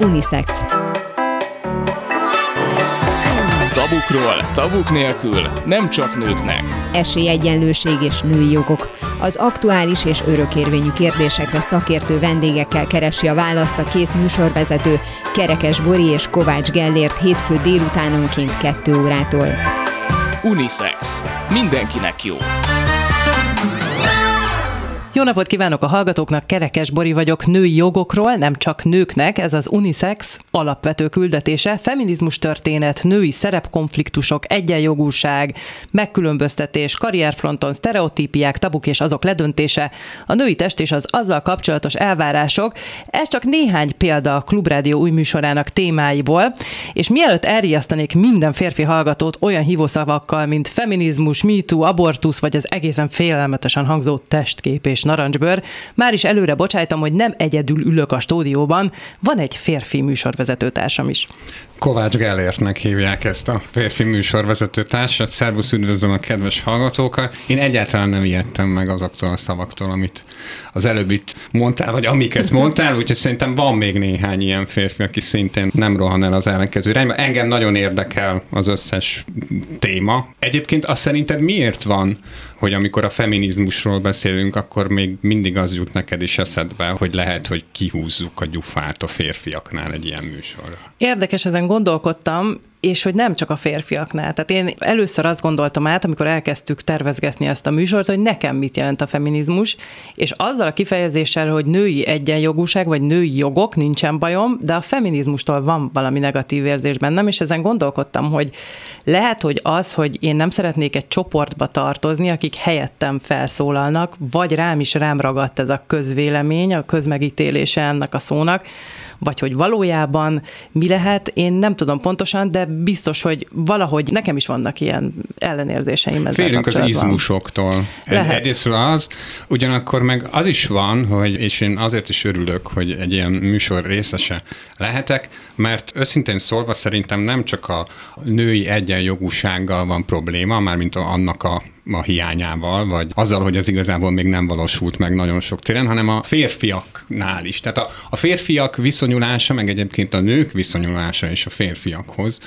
Unisex. Tabukról, tabuk nélkül, nem csak nőknek. Esélyegyenlőség és női jogok. Az aktuális és örökérvényű kérdésekre szakértő vendégekkel keresi a választ a két műsorvezető, Kerekes Bori és Kovács Gellért hétfő délutánonként 2 órától. Unisex. Mindenkinek jó. Jó napot kívánok a hallgatóknak, Kerekes Bori vagyok, női jogokról, nem csak nőknek, ez az unisex alapvető küldetése, feminizmus történet, női szerepkonfliktusok, egyenjogúság, megkülönböztetés, karrierfronton, sztereotípiák, tabuk és azok ledöntése, a női test és az azzal kapcsolatos elvárások. Ez csak néhány példa a Klubrádió új műsorának témáiból, és mielőtt elriasztanék minden férfi hallgatót olyan hívószavakkal, mint feminizmus, MeToo, abortusz, vagy az egészen félelmetesen hangzó testkép és narancsbőr. Már is előre bocsájtam, hogy nem egyedül ülök a stúdióban, van egy férfi műsorvezetőtársam is. Kovács Gellértnek hívják ezt a férfi műsorvezető társat. Szervusz, üdvözlöm a kedves hallgatókat. Én egyáltalán nem ijedtem meg azoktól a szavaktól, amit az előbb itt mondtál, vagy amiket mondtál, úgyhogy szerintem van még néhány ilyen férfi, aki szintén nem rohan el az ellenkező irányba. Engem nagyon érdekel az összes téma. Egyébként azt szerinted miért van, hogy amikor a feminizmusról beszélünk, akkor még mindig az jut neked is eszedbe, hogy lehet, hogy kihúzzuk a gyufát a férfiaknál egy ilyen műsorra. Érdekes, ezen gondolkodtam, és hogy nem csak a férfiaknál. Tehát én először azt gondoltam át, amikor elkezdtük tervezgetni ezt a műsort, hogy nekem mit jelent a feminizmus, és azzal a kifejezéssel, hogy női egyenjogúság, vagy női jogok, nincsen bajom, de a feminizmustól van valami negatív érzés bennem, és ezen gondolkodtam, hogy lehet, hogy az, hogy én nem szeretnék egy csoportba tartozni, akik helyettem felszólalnak, vagy rám is rám ragadt ez a közvélemény, a közmegítélése ennek a szónak, vagy hogy valójában mi lehet, én nem tudom pontosan, de biztos, hogy valahogy nekem is vannak ilyen ellenérzéseim ezzel Félünk az izmusoktól. Lehet. Egyrésztről az, ugyanakkor meg az is van, hogy, és én azért is örülök, hogy egy ilyen műsor részese lehetek, mert őszintén szólva szerintem nem csak a női egyenjogúsággal van probléma, mármint annak a a hiányával, vagy azzal, hogy ez igazából még nem valósult meg nagyon sok téren, hanem a férfiaknál is. Tehát a, a férfiak viszonyulása, meg egyébként a nők viszonyulása is a férfiakhoz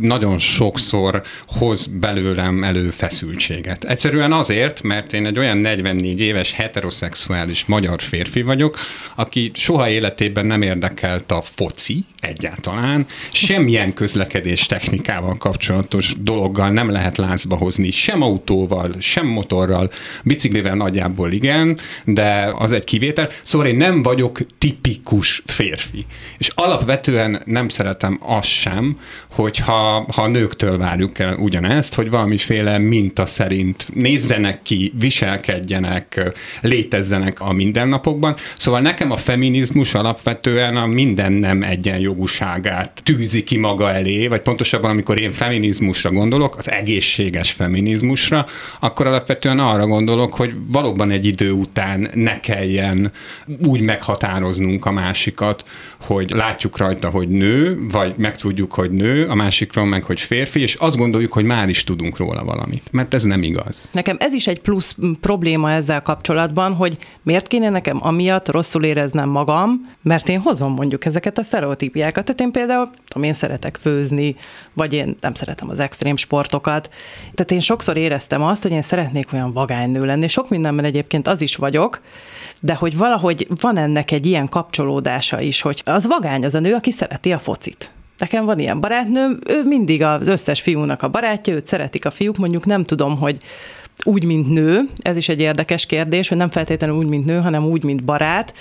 nagyon sokszor hoz belőlem elő feszültséget. Egyszerűen azért, mert én egy olyan 44 éves heteroszexuális magyar férfi vagyok, aki soha életében nem érdekelt a foci egyáltalán, semmilyen közlekedés technikával kapcsolatos dologgal nem lehet lázba hozni, sem autóval, autóval, sem motorral, biciklivel nagyjából igen, de az egy kivétel. Szóval én nem vagyok tipikus férfi. És alapvetően nem szeretem azt sem, hogyha ha nőktől várjuk el ugyanezt, hogy valamiféle minta szerint nézzenek ki, viselkedjenek, létezzenek a mindennapokban. Szóval nekem a feminizmus alapvetően a minden nem egyenjogúságát tűzi ki maga elé, vagy pontosabban, amikor én feminizmusra gondolok, az egészséges feminizmusra, akkor alapvetően arra gondolok, hogy valóban egy idő után ne kelljen úgy meghatároznunk a másikat, hogy látjuk rajta, hogy nő, vagy megtudjuk, hogy nő, a másikról meg, hogy férfi, és azt gondoljuk, hogy már is tudunk róla valamit. Mert ez nem igaz. Nekem ez is egy plusz probléma ezzel kapcsolatban, hogy miért kéne nekem amiatt rosszul éreznem magam, mert én hozom mondjuk ezeket a sztereotípiákat. Tehát én például, tudom, én szeretek főzni, vagy én nem szeretem az extrém sportokat. Tehát én sokszor éreztem azt, hogy én szeretnék olyan vagánynő lenni. Sok mindenben egyébként az is vagyok, de hogy valahogy van ennek egy ilyen kapcsolódása is, hogy az vagány az a nő, aki szereti a focit. Nekem van ilyen barátnőm, ő mindig az összes fiúnak a barátja, őt szeretik a fiúk, mondjuk nem tudom, hogy úgy, mint nő, ez is egy érdekes kérdés, hogy nem feltétlenül úgy, mint nő, hanem úgy, mint barát.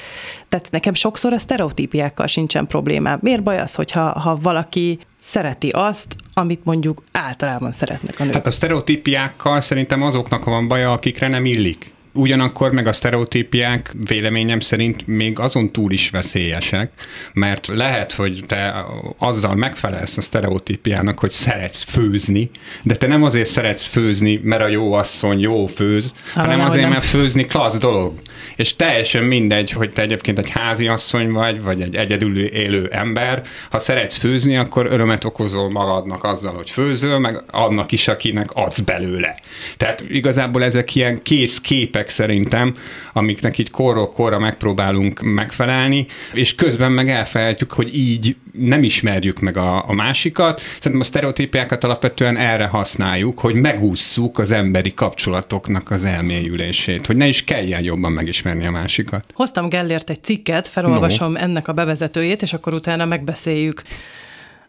Tehát nekem sokszor a sztereotípiákkal sincsen problémám. Miért baj az, hogyha ha valaki szereti azt, amit mondjuk általában szeretnek a nők? Hát a sztereotípiákkal szerintem azoknak van baja, akikre nem illik. Ugyanakkor meg a sztereotípiák véleményem szerint még azon túl is veszélyesek, mert lehet, hogy te azzal megfelelsz a sztereotípiának, hogy szeretsz főzni, de te nem azért szeretsz főzni, mert a jó asszony jó főz, ha, hanem nem, azért, nem. mert főzni klassz dolog. És teljesen mindegy, hogy te egyébként egy házi asszony vagy, vagy egy egyedül élő ember, ha szeretsz főzni, akkor örömet okozol magadnak azzal, hogy főzöl, meg annak is, akinek adsz belőle. Tehát igazából ezek ilyen kész képek, szerepek szerintem, amiknek így korról korra megpróbálunk megfelelni, és közben meg elfelejtjük, hogy így nem ismerjük meg a, a másikat. Szerintem a sztereotípiákat alapvetően erre használjuk, hogy megússzuk az emberi kapcsolatoknak az elmélyülését, hogy ne is kelljen jobban megismerni a másikat. Hoztam Gellért egy cikket, felolvasom no. ennek a bevezetőjét, és akkor utána megbeszéljük.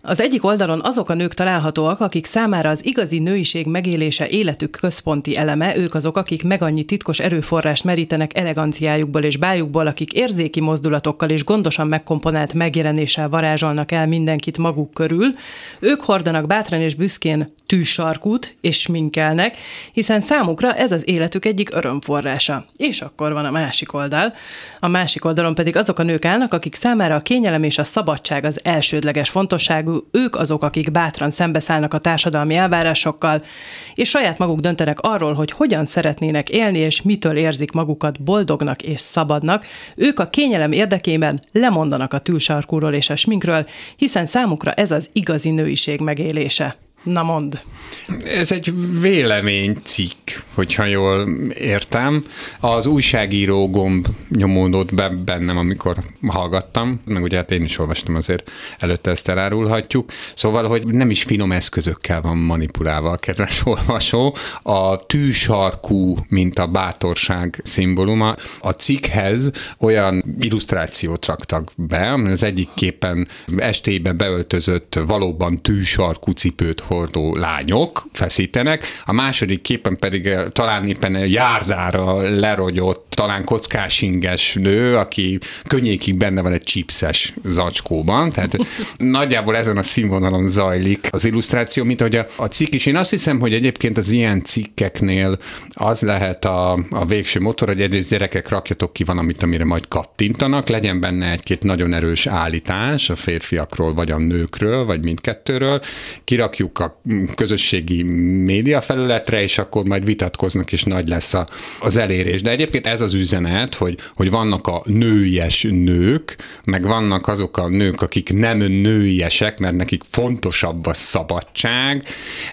Az egyik oldalon azok a nők találhatóak, akik számára az igazi nőiség megélése életük központi eleme, ők azok, akik meg annyi titkos erőforrást merítenek eleganciájukból és bájukból, akik érzéki mozdulatokkal és gondosan megkomponált megjelenéssel varázsolnak el mindenkit maguk körül. Ők hordanak bátran és büszkén tűsarkút és sminkelnek, hiszen számukra ez az életük egyik örömforrása. És akkor van a másik oldal. A másik oldalon pedig azok a nők állnak, akik számára a kényelem és a szabadság az elsődleges fontosságú, ők azok, akik bátran szembeszállnak a társadalmi elvárásokkal, és saját maguk döntenek arról, hogy hogyan szeretnének élni, és mitől érzik magukat boldognak és szabadnak. Ők a kényelem érdekében lemondanak a tűsarkúról és a sminkről, hiszen számukra ez az igazi nőiség megélése. Na mond. Ez egy véleménycikk, hogyha jól értem. Az újságíró gomb nyomódott be bennem, amikor hallgattam, meg ugye hát én is olvastam azért, előtte ezt elárulhatjuk. Szóval, hogy nem is finom eszközökkel van manipulálva a kedves olvasó. A tűsarkú, mint a bátorság szimbóluma. A cikkhez olyan illusztrációt raktak be, az egyik képen estébe beöltözött valóban tűsarkú cipőt hordó lányok feszítenek, a második képen pedig eh, talán éppen járdára lerogyott, talán kockásinges nő, aki könnyékig benne van egy chipses zacskóban, tehát nagyjából ezen a színvonalon zajlik az illusztráció, mint hogy a, a cikk is. Én azt hiszem, hogy egyébként az ilyen cikkeknél az lehet a, a végső motor, hogy egyrészt gyerekek rakjatok ki valamit, amire majd kattintanak, legyen benne egy-két nagyon erős állítás a férfiakról, vagy a nőkről, vagy mindkettőről, kirakjuk a közösségi média felületre, és akkor majd vitatkoznak, és nagy lesz a, az elérés. De egyébként ez az üzenet, hogy, hogy vannak a nőies nők, meg vannak azok a nők, akik nem nőiesek, mert nekik fontosabb a szabadság.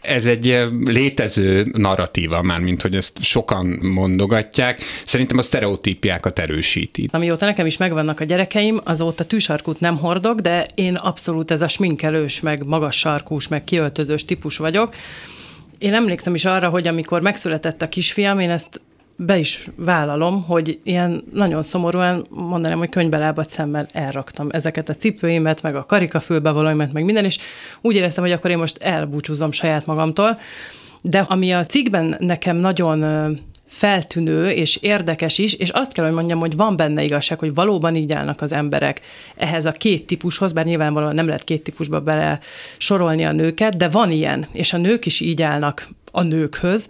Ez egy eh, létező narratíva már, mint hogy ezt sokan mondogatják. Szerintem a sztereotípiákat erősíti. Amióta nekem is megvannak a gyerekeim, azóta tűsarkút nem hordok, de én abszolút ez a sminkelős, meg magas sarkús, meg kiöltözős típus vagyok. Én emlékszem is arra, hogy amikor megszületett a kisfiam, én ezt be is vállalom, hogy ilyen nagyon szomorúan mondanám, hogy könybelábat szemmel elraktam ezeket a cipőimet, meg a karikafülbevalóimat, meg minden, és úgy éreztem, hogy akkor én most elbúcsúzom saját magamtól. De ami a cikkben nekem nagyon feltűnő és érdekes is, és azt kell, hogy mondjam, hogy van benne igazság, hogy valóban így állnak az emberek ehhez a két típushoz, bár nyilvánvalóan nem lehet két típusba bele sorolni a nőket, de van ilyen, és a nők is így állnak a nőkhöz,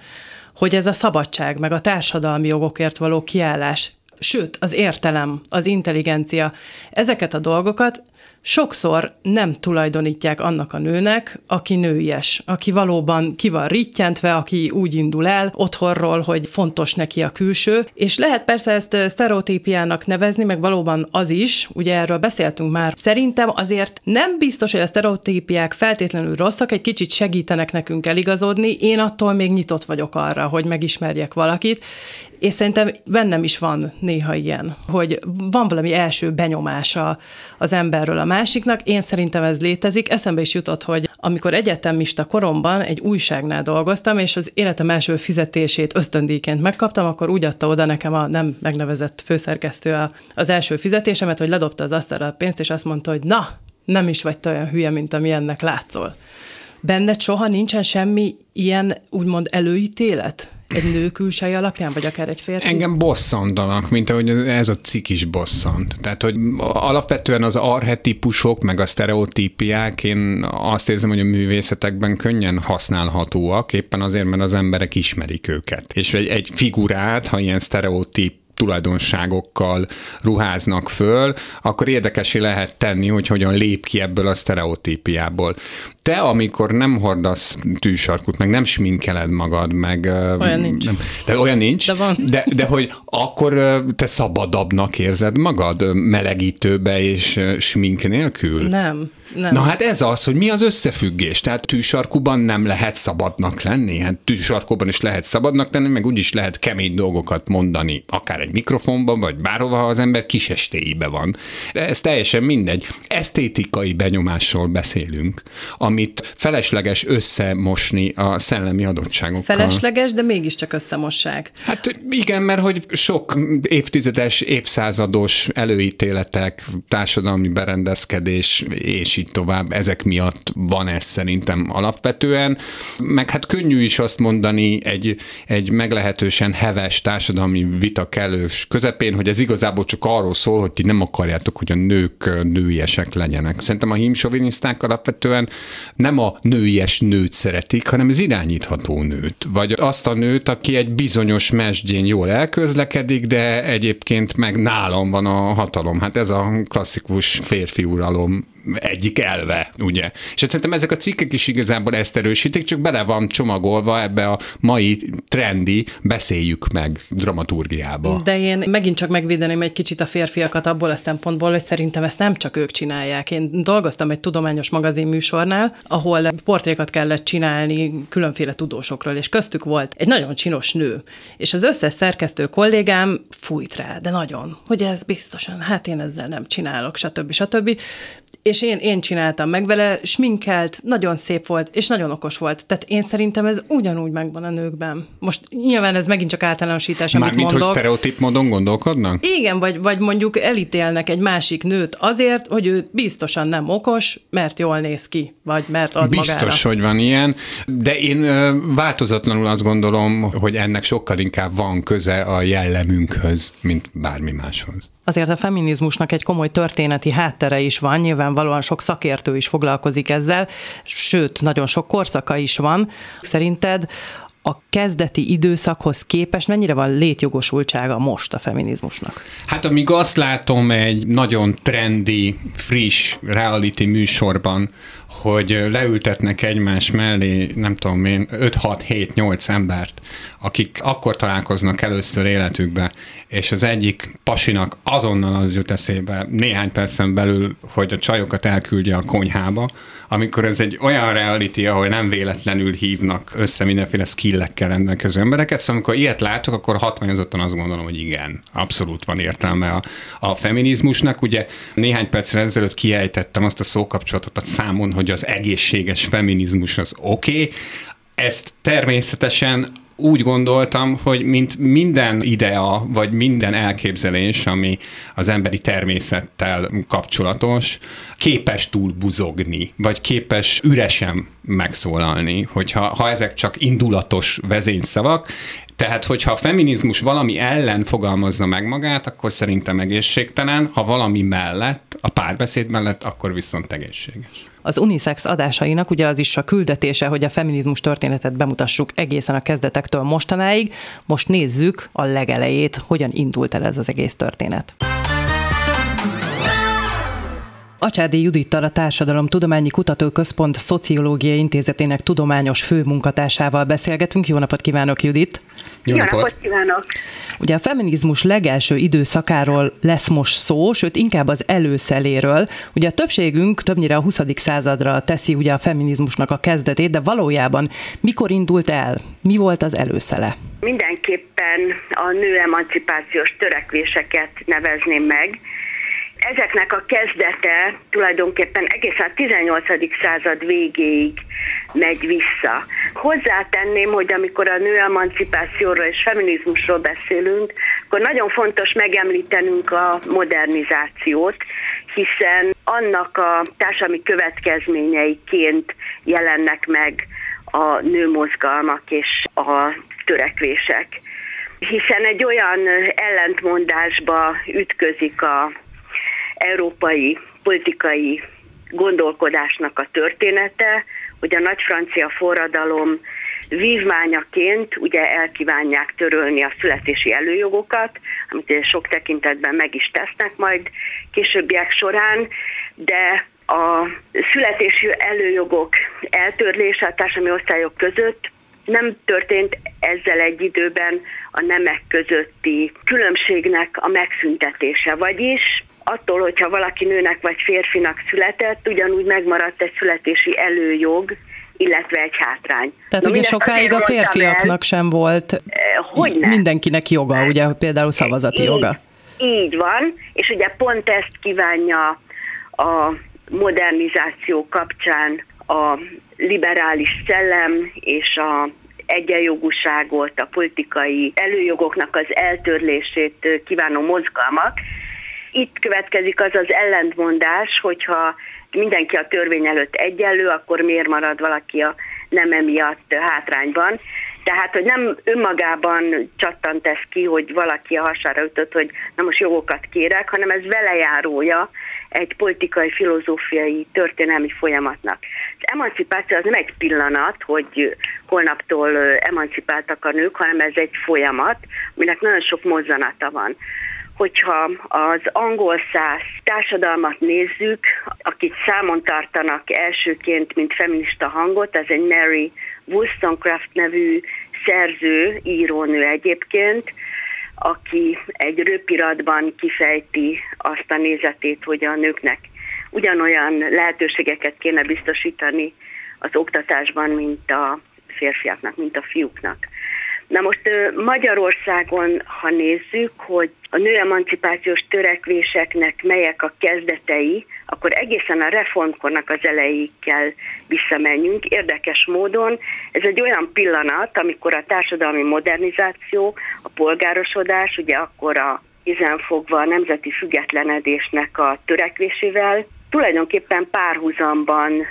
hogy ez a szabadság, meg a társadalmi jogokért való kiállás, sőt, az értelem, az intelligencia, ezeket a dolgokat sokszor nem tulajdonítják annak a nőnek, aki nőies, aki valóban ki van rittyentve, aki úgy indul el otthonról, hogy fontos neki a külső, és lehet persze ezt sztereotípiának nevezni, meg valóban az is, ugye erről beszéltünk már. Szerintem azért nem biztos, hogy a sztereotípiák feltétlenül rosszak, egy kicsit segítenek nekünk eligazodni, én attól még nyitott vagyok arra, hogy megismerjek valakit, és szerintem bennem is van néha ilyen, hogy van valami első benyomása az emberről a másiknak. Én szerintem ez létezik. Eszembe is jutott, hogy amikor egyetemista koromban egy újságnál dolgoztam, és az életem első fizetését ösztöndíjként megkaptam, akkor úgy adta oda nekem a nem megnevezett főszerkesztő az első fizetésemet, hogy ledobta az asztalra a pénzt, és azt mondta, hogy na, nem is vagy olyan hülye, mint ami ennek látszol. Benned soha nincsen semmi ilyen úgymond előítélet? egy nő külsej alapján, vagy akár egy férfi? Engem bosszantanak, mint ahogy ez a cikk is bosszant. Tehát, hogy alapvetően az arhetipusok, meg a sztereotípiák, én azt érzem, hogy a művészetekben könnyen használhatóak, éppen azért, mert az emberek ismerik őket. És egy, egy figurát, ha ilyen sztereotíp tulajdonságokkal ruháznak föl, akkor érdekesé lehet tenni, hogy hogyan lép ki ebből a sztereotípiából. Te, amikor nem hordasz tűsarkut, meg nem sminkeled magad, meg... Olyan nincs. Nem, de olyan nincs, de, van. de, de hogy akkor te szabadabbnak érzed magad melegítőbe és smink nélkül? Nem. Nem. Na hát ez az, hogy mi az összefüggés. Tehát tűsarkuban nem lehet szabadnak lenni. Hát tűsarkuban is lehet szabadnak lenni, meg úgyis lehet kemény dolgokat mondani, akár egy mikrofonban, vagy bárhova, ha az ember estéibe van. De ez teljesen mindegy. Esztétikai benyomásról beszélünk, amit felesleges összemosni a szellemi adottságokkal. Felesleges, de mégiscsak összemosság. Hát igen, mert hogy sok évtizedes, évszázados előítéletek, társadalmi berendezkedés, és így tovább, ezek miatt van ez szerintem alapvetően. Meg hát könnyű is azt mondani egy, egy meglehetősen heves társadalmi vita kellős közepén, hogy ez igazából csak arról szól, hogy ti nem akarjátok, hogy a nők nőiesek legyenek. Szerintem a hímsoviniszták alapvetően nem a nőies nőt szeretik, hanem az irányítható nőt, vagy azt a nőt, aki egy bizonyos mesdjén jól elközlekedik, de egyébként meg nálam van a hatalom. Hát ez a klasszikus férfi uralom egyik elve, ugye? És hát szerintem ezek a cikkek is igazából ezt erősítik, csak bele van csomagolva ebbe a mai trendi beszéljük meg dramaturgiába. De én megint csak megvédeném egy kicsit a férfiakat abból a szempontból, hogy szerintem ezt nem csak ők csinálják. Én dolgoztam egy tudományos magazin műsornál, ahol portrékat kellett csinálni különféle tudósokról, és köztük volt egy nagyon csinos nő. És az összes szerkesztő kollégám fújt rá, de nagyon, hogy ez biztosan, hát én ezzel nem csinálok, stb. stb és én, én csináltam meg vele, sminkelt, nagyon szép volt, és nagyon okos volt. Tehát én szerintem ez ugyanúgy megvan a nőkben. Most nyilván ez megint csak általánosítás, amit Mármint, mondok. hogy sztereotíp módon gondolkodnak? Igen, vagy, vagy mondjuk elítélnek egy másik nőt azért, hogy ő biztosan nem okos, mert jól néz ki, vagy mert ad Biztos, magára. hogy van ilyen, de én változatlanul azt gondolom, hogy ennek sokkal inkább van köze a jellemünkhöz, mint bármi máshoz. Azért a feminizmusnak egy komoly történeti háttere is van, nyilvánvalóan sok szakértő is foglalkozik ezzel, sőt, nagyon sok korszaka is van. Szerinted a kezdeti időszakhoz képest mennyire van létjogosultsága most a feminizmusnak? Hát amíg azt látom egy nagyon trendi, friss reality műsorban, hogy leültetnek egymás mellé, nem tudom én, 5-6-7-8 embert, akik akkor találkoznak először életükbe, és az egyik pasinak azonnal az jut eszébe néhány percen belül, hogy a csajokat elküldje a konyhába, amikor ez egy olyan reality, ahol nem véletlenül hívnak össze mindenféle skillekkel rendelkező embereket, szóval amikor ilyet látok, akkor hatványozottan azt gondolom, hogy igen, abszolút van értelme a, a feminizmusnak. Ugye néhány percre ezelőtt kiejtettem azt a szókapcsolatot a számon, hogy az egészséges feminizmus az oké, okay, ezt természetesen úgy gondoltam, hogy mint minden idea, vagy minden elképzelés, ami az emberi természettel kapcsolatos, képes túl buzogni, vagy képes üresen megszólalni, hogyha ha ezek csak indulatos vezényszavak, tehát, hogyha a feminizmus valami ellen fogalmazza meg magát, akkor szerintem egészségtelen, ha valami mellett, a párbeszéd mellett, akkor viszont egészséges. Az unisex adásainak ugye az is a küldetése, hogy a feminizmus történetet bemutassuk egészen a kezdetektől mostanáig. Most nézzük a legelejét, hogyan indult el ez az egész történet. Acsádi Judittal a Társadalom Tudományi Kutatóközpont Szociológiai Intézetének tudományos főmunkatársával beszélgetünk. Jó napot kívánok, Judit! Jó, Jó napot kívánok! Ugye a feminizmus legelső időszakáról lesz most szó, sőt inkább az előszeléről. Ugye a többségünk többnyire a 20. századra teszi ugye a feminizmusnak a kezdetét, de valójában mikor indult el? Mi volt az előszele? Mindenképpen a nő emancipációs törekvéseket nevezném meg, ezeknek a kezdete tulajdonképpen egészen a 18. század végéig megy vissza. Hozzátenném, hogy amikor a nő emancipációról és feminizmusról beszélünk, akkor nagyon fontos megemlítenünk a modernizációt, hiszen annak a társadalmi következményeiként jelennek meg a nőmozgalmak és a törekvések hiszen egy olyan ellentmondásba ütközik a európai politikai gondolkodásnak a története, hogy a nagy francia forradalom vívmányaként ugye elkívánják törölni a születési előjogokat, amit sok tekintetben meg is tesznek majd későbbiek során, de a születési előjogok eltörlése a társadalmi osztályok között nem történt ezzel egy időben a nemek közötti különbségnek a megszüntetése, vagyis attól, hogyha valaki nőnek vagy férfinak született, ugyanúgy megmaradt egy születési előjog, illetve egy hátrány. Tehát Na, ugye sokáig a férfiaknak el, sem volt eh, hogy mindenkinek joga, ugye például szavazati így, joga. Így van, és ugye pont ezt kívánja a modernizáció kapcsán a liberális szellem és a egyenjogúságot, a politikai előjogoknak az eltörlését kívánó mozgalmak. Itt következik az az ellentmondás, hogyha mindenki a törvény előtt egyenlő, akkor miért marad valaki a nem emiatt hátrányban. Tehát, hogy nem önmagában csattant ez ki, hogy valaki a hasára ütött, hogy na most jogokat kérek, hanem ez velejárója egy politikai, filozófiai, történelmi folyamatnak. Az emancipáció az nem egy pillanat, hogy holnaptól emancipáltak a nők, hanem ez egy folyamat, aminek nagyon sok mozzanata van hogyha az angol száz társadalmat nézzük, akit számon tartanak elsőként, mint feminista hangot, ez egy Mary Wollstonecraft nevű szerző, írónő egyébként, aki egy röpiratban kifejti azt a nézetét, hogy a nőknek ugyanolyan lehetőségeket kéne biztosítani az oktatásban, mint a férfiaknak, mint a fiúknak. Na most Magyarországon, ha nézzük, hogy a nőemancipációs törekvéseknek melyek a kezdetei, akkor egészen a reformkornak az elejéig kell visszamenjünk. Érdekes módon ez egy olyan pillanat, amikor a társadalmi modernizáció, a polgárosodás, ugye akkor a fogva a nemzeti függetlenedésnek a törekvésével tulajdonképpen párhuzamban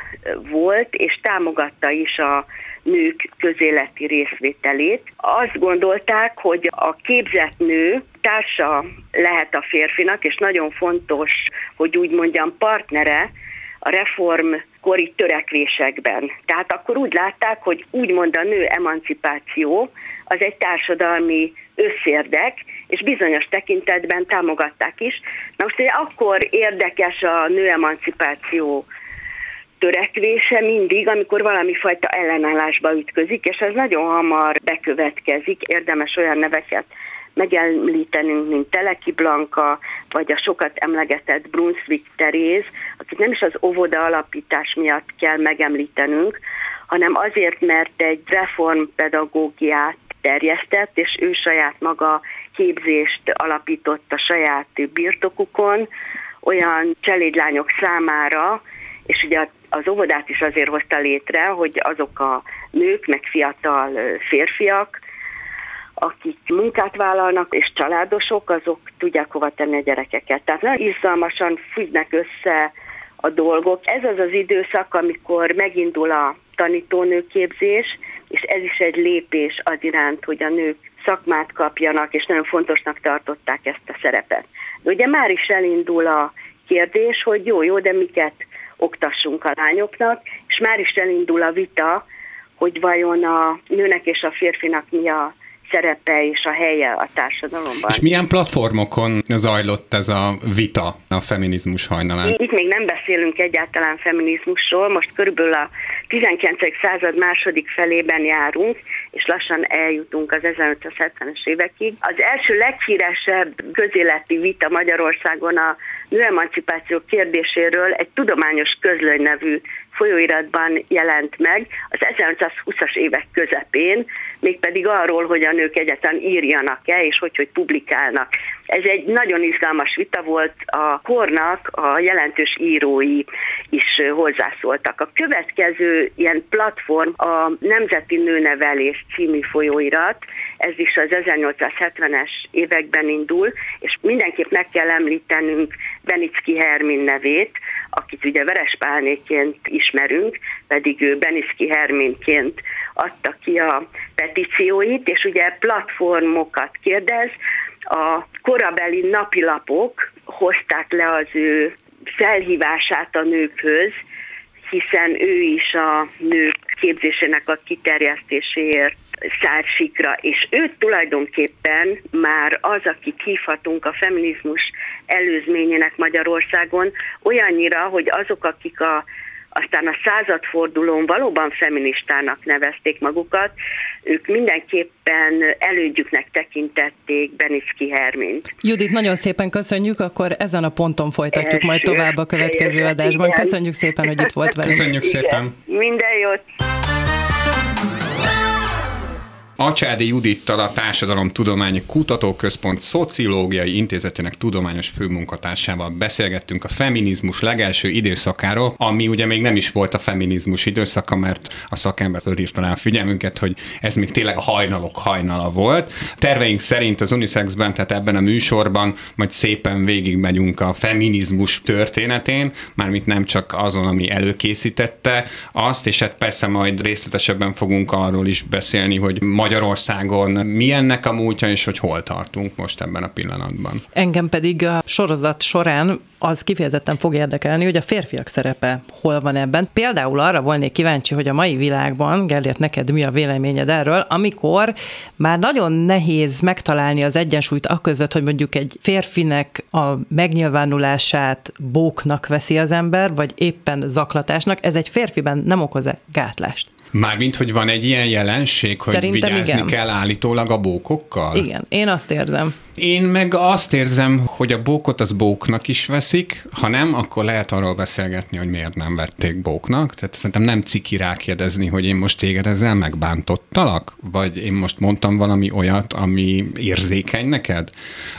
volt, és támogatta is a nők közéleti részvételét. Azt gondolták, hogy a képzett nő társa lehet a férfinak, és nagyon fontos, hogy úgy mondjam, partnere a reformkori törekvésekben. Tehát akkor úgy látták, hogy úgymond a nő emancipáció az egy társadalmi összérdek, és bizonyos tekintetben támogatták is. Na most ugye akkor érdekes a nő emancipáció törekvése mindig, amikor valami fajta ellenállásba ütközik, és ez nagyon hamar bekövetkezik, érdemes olyan neveket megemlítenünk, mint Teleki Blanka, vagy a sokat emlegetett Brunswick Teréz, akit nem is az óvoda alapítás miatt kell megemlítenünk, hanem azért, mert egy reformpedagógiát terjesztett, és ő saját maga képzést alapított a saját birtokukon, olyan cselédlányok számára, és ugye az óvodát is azért hozta létre, hogy azok a nők, meg fiatal férfiak, akik munkát vállalnak és családosok, azok tudják hova tenni a gyerekeket. Tehát nagyon izgalmasan függnek össze a dolgok. Ez az az időszak, amikor megindul a tanítónőképzés, és ez is egy lépés az iránt, hogy a nők szakmát kapjanak, és nagyon fontosnak tartották ezt a szerepet. De ugye már is elindul a kérdés, hogy jó, jó, de miket oktassunk a lányoknak, és már is elindul a vita, hogy vajon a nőnek és a férfinak mi a szerepe és a helye a társadalomban. És milyen platformokon zajlott ez a vita a feminizmus hajnalán? Itt még nem beszélünk egyáltalán feminizmusról, most körülbelül a 19. század második felében járunk, és lassan eljutunk az 1570-es évekig. Az első leghíresebb közéleti vita Magyarországon a nőemancipáció kérdéséről egy tudományos közlöny nevű folyóiratban jelent meg az 1920-as évek közepén, mégpedig arról, hogy a nők egyetlen írjanak-e, és hogy, hogy publikálnak. Ez egy nagyon izgalmas vita volt, a kornak a jelentős írói is hozzászóltak. A következő ilyen platform a Nemzeti Nőnevelés című folyóirat, ez is az 1870-es években indul, és mindenképp meg kell említenünk Benicki Hermin nevét, akit ugye Verespálnéként ismerünk, pedig ő Beniszki Herminként adta ki a petícióit, és ugye platformokat kérdez, a korabeli napilapok hozták le az ő felhívását a nőkhöz, hiszen ő is a nők képzésének a kiterjesztéséért szársikra, és ő tulajdonképpen már az, akit hívhatunk a feminizmus előzményének Magyarországon, olyannyira, hogy azok, akik a aztán a századfordulón valóban feministának nevezték magukat, ők mindenképpen elődjüknek tekintették Beniszki Hermint. Judit, nagyon szépen köszönjük, akkor ezen a ponton folytatjuk Első, majd tovább a következő adásban. Igen. Köszönjük szépen, hogy itt volt velünk. Köszönjük szépen. Igen. Minden jót. Acsádi Judittal a Társadalomtudományi Kutatóközpont Szociológiai Intézetének tudományos főmunkatársával beszélgettünk a feminizmus legelső időszakáról, ami ugye még nem is volt a feminizmus időszaka, mert a szakember fölhívta rá a figyelmünket, hogy ez még tényleg a hajnalok hajnala volt. Terveink szerint az Unisexben, tehát ebben a műsorban majd szépen végigmegyünk a feminizmus történetén, mármint nem csak azon, ami előkészítette azt, és hát persze majd részletesebben fogunk arról is beszélni, hogy majd Magyarországon mi ennek a múltja, és hogy hol tartunk most ebben a pillanatban. Engem pedig a sorozat során az kifejezetten fog érdekelni, hogy a férfiak szerepe hol van ebben. Például arra volnék kíváncsi, hogy a mai világban, Gellért, neked mi a véleményed erről, amikor már nagyon nehéz megtalálni az egyensúlyt a között, hogy mondjuk egy férfinek a megnyilvánulását bóknak veszi az ember, vagy éppen zaklatásnak, ez egy férfiben nem okoz-e gátlást? Mármint, hogy van egy ilyen jelenség, hogy Szerintem vigyázni igen. kell állítólag a bókokkal? Igen, én azt érzem. Én meg azt érzem, hogy a bókot az bóknak is veszik, ha nem, akkor lehet arról beszélgetni, hogy miért nem vették bóknak. Tehát szerintem nem ciki rákérdezni, hogy én most téged ezzel megbántottalak, vagy én most mondtam valami olyat, ami érzékeny neked.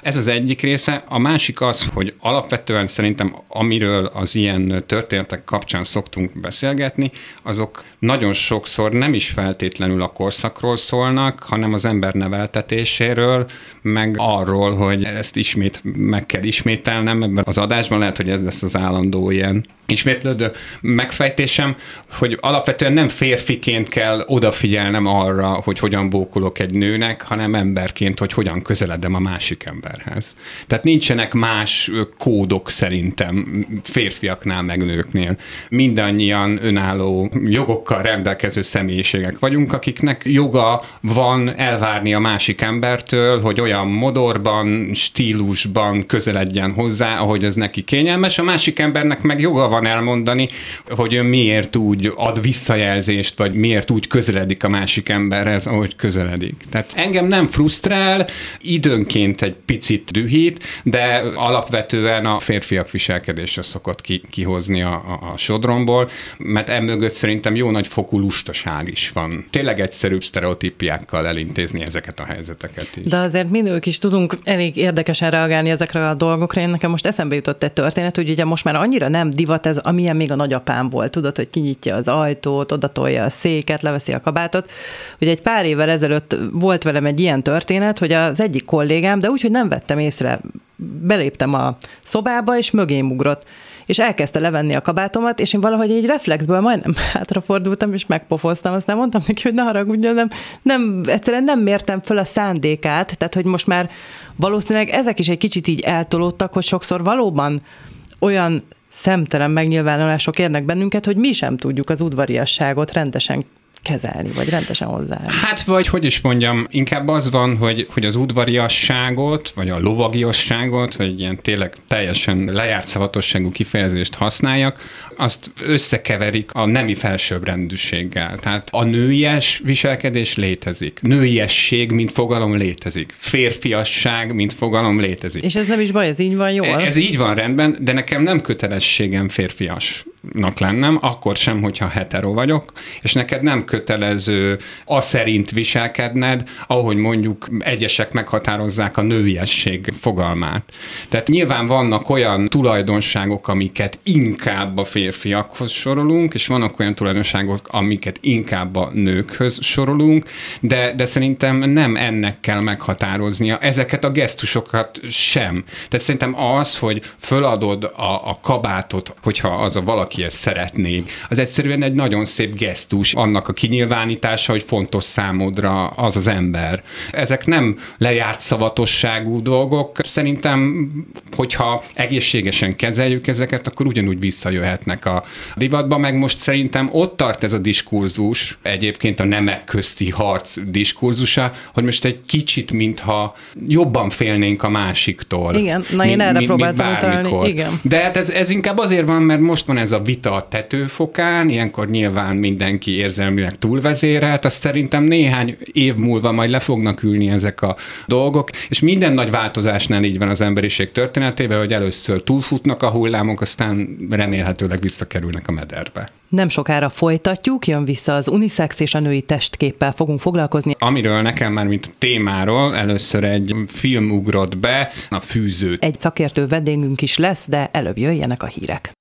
Ez az egyik része. A másik az, hogy alapvetően szerintem amiről az ilyen történetek kapcsán szoktunk beszélgetni, azok nagyon sokszor nem is feltétlenül a korszakról szólnak, hanem az ember neveltetéséről, meg arról, arról, hogy ezt ismét meg kell ismételnem ebben az adásban, lehet, hogy ez lesz az állandó ilyen ismétlődő megfejtésem, hogy alapvetően nem férfiként kell odafigyelnem arra, hogy hogyan bókolok egy nőnek, hanem emberként, hogy hogyan közeledem a másik emberhez. Tehát nincsenek más kódok szerintem férfiaknál meg nőknél. Mindannyian önálló jogokkal rendelkező személyiségek vagyunk, akiknek joga van elvárni a másik embertől, hogy olyan modorban, stílusban közeledjen hozzá, ahogy ez neki kényelmes, a másik embernek meg joga van van elmondani, hogy ön miért úgy ad visszajelzést, vagy miért úgy közeledik a másik emberhez, ahogy közeledik. Tehát engem nem frusztrál, időnként egy picit dühít, de alapvetően a férfiak viselkedése szokott ki, kihozni a, a, a sodromból, mert emögött szerintem jó nagy fokú lustaság is van. Tényleg egyszerűbb sztereotípiákkal elintézni ezeket a helyzeteket is. De azért mi nők is tudunk elég érdekesen reagálni ezekre a dolgokra. Én nekem most eszembe jutott egy történet, hogy ugye most már annyira nem divat ez, amilyen még a nagyapám volt, tudod, hogy kinyitja az ajtót, odatolja a széket, leveszi a kabátot. Ugye egy pár évvel ezelőtt volt velem egy ilyen történet, hogy az egyik kollégám, de úgy, hogy nem vettem észre, beléptem a szobába, és mögém ugrott. És elkezdte levenni a kabátomat, és én valahogy egy reflexből majdnem hátrafordultam, és megpofoztam, aztán mondtam neki, hogy ne haragudjon, nem, nem, egyszerűen nem mértem föl a szándékát, tehát hogy most már valószínűleg ezek is egy kicsit így eltolódtak, hogy sokszor valóban olyan szemtelen megnyilvánulások érnek bennünket, hogy mi sem tudjuk az udvariasságot rendesen kezelni, vagy rendesen hozzá. Hát, vagy hogy is mondjam, inkább az van, hogy, hogy az udvariasságot, vagy a lovagiasságot, vagy ilyen tényleg teljesen lejárt szavatosságú kifejezést használjak, azt összekeverik a nemi felsőbbrendűséggel. Tehát a nőies viselkedés létezik. Nőiesség, mint fogalom létezik. Férfiasság, mint fogalom létezik. És ez nem is baj, ez így van jól? Ez így van rendben, de nekem nem kötelességem férfiasnak lennem, akkor sem, hogyha hetero vagyok, és neked nem kötelező a szerint viselkedned, ahogy mondjuk egyesek meghatározzák a nőiesség fogalmát. Tehát nyilván vannak olyan tulajdonságok, amiket inkább a férfiakhoz sorolunk, és vannak olyan tulajdonságok, amiket inkább a nőkhöz sorolunk, de, de szerintem nem ennek kell meghatároznia ezeket a gesztusokat sem. Tehát szerintem az, hogy föladod a, a kabátot, hogyha az a valaki ezt szeretné, az egyszerűen egy nagyon szép gesztus annak a kinyilvánítása, hogy fontos számodra az az ember. Ezek nem lejárt szavatosságú dolgok. Szerintem, hogyha egészségesen kezeljük ezeket, akkor ugyanúgy visszajöhetnek a divatba, meg most szerintem ott tart ez a diskurzus, egyébként a nemek közti harc diskurzusa, hogy most egy kicsit, mintha jobban félnénk a másiktól. Igen, na én erre mint, próbáltam utalni. Igen. De hát ez, ez inkább azért van, mert most van ez a a vita a tetőfokán, ilyenkor nyilván mindenki érzelmileg túlvezérelt, azt szerintem néhány év múlva majd le fognak ülni ezek a dolgok, és minden nagy változásnál így van az emberiség történetében, hogy először túlfutnak a hullámok, aztán remélhetőleg visszakerülnek a mederbe. Nem sokára folytatjuk, jön vissza az unisex és a női testképpel fogunk foglalkozni. Amiről nekem már, mint témáról, először egy film ugrott be, a fűző. Egy szakértő vendégünk is lesz, de előbb jöjjenek a hírek.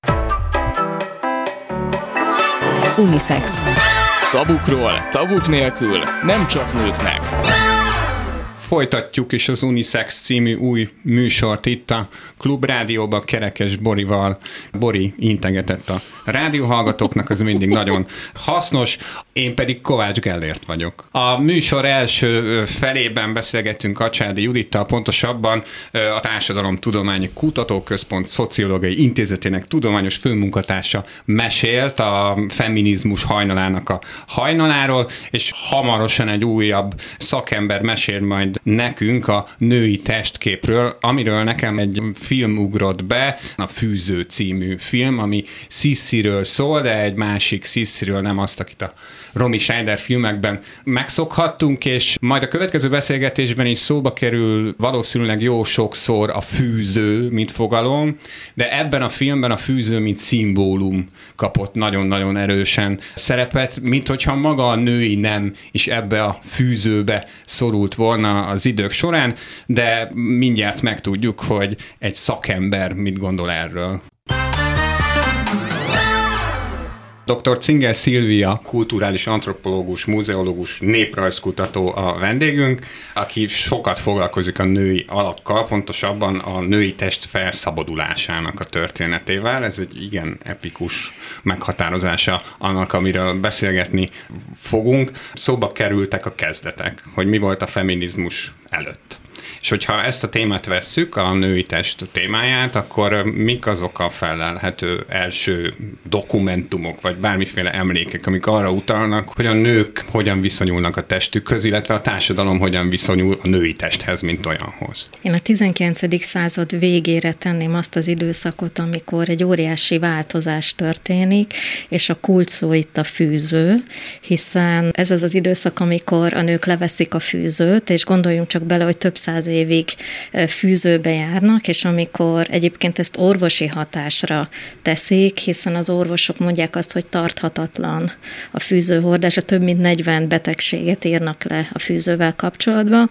Unisex. Tabukról, tabuk nélkül, nem csak nőknek folytatjuk is az Unisex című új műsort itt a Klubrádióban Kerekes Borival. Bori integetett a rádióhallgatóknak, ez mindig nagyon hasznos. Én pedig Kovács Gellért vagyok. A műsor első felében beszélgettünk Acsádi Judittal, pontosabban a Társadalom Tudományi Kutatóközpont Szociológiai Intézetének tudományos főmunkatársa mesélt a feminizmus hajnalának a hajnaláról, és hamarosan egy újabb szakember mesél majd nekünk a női testképről, amiről nekem egy film ugrott be, a Fűző című film, ami Szissiről szól, de egy másik Szissiről, nem azt, akit a Romy Schneider filmekben megszokhattunk, és majd a következő beszélgetésben is szóba kerül valószínűleg jó sokszor a fűző, mint fogalom, de ebben a filmben a fűző, mint szimbólum kapott nagyon-nagyon erősen szerepet, mint hogyha maga a női nem is ebbe a fűzőbe szorult volna az idők során, de mindjárt megtudjuk, hogy egy szakember mit gondol erről. Dr. Cinger Szilvia, kulturális antropológus, muzeológus, néprajzkutató a vendégünk, aki sokat foglalkozik a női alakkal, pontosabban a női test felszabadulásának a történetével. Ez egy igen epikus meghatározása annak, amiről beszélgetni fogunk. Szóba kerültek a kezdetek, hogy mi volt a feminizmus előtt. És hogyha ezt a témát vesszük, a női test témáját, akkor mik azok a felelhető első dokumentumok, vagy bármiféle emlékek, amik arra utalnak, hogy a nők hogyan viszonyulnak a testükhöz, illetve a társadalom hogyan viszonyul a női testhez, mint olyanhoz. Én a 19. század végére tenném azt az időszakot, amikor egy óriási változás történik, és a kult szó itt a fűző, hiszen ez az az időszak, amikor a nők leveszik a fűzőt, és gondoljunk csak bele, hogy több száz évig fűzőbe járnak, és amikor egyébként ezt orvosi hatásra teszik, hiszen az orvosok mondják azt, hogy tarthatatlan a fűzőhordás, a több mint 40 betegséget írnak le a fűzővel kapcsolatban.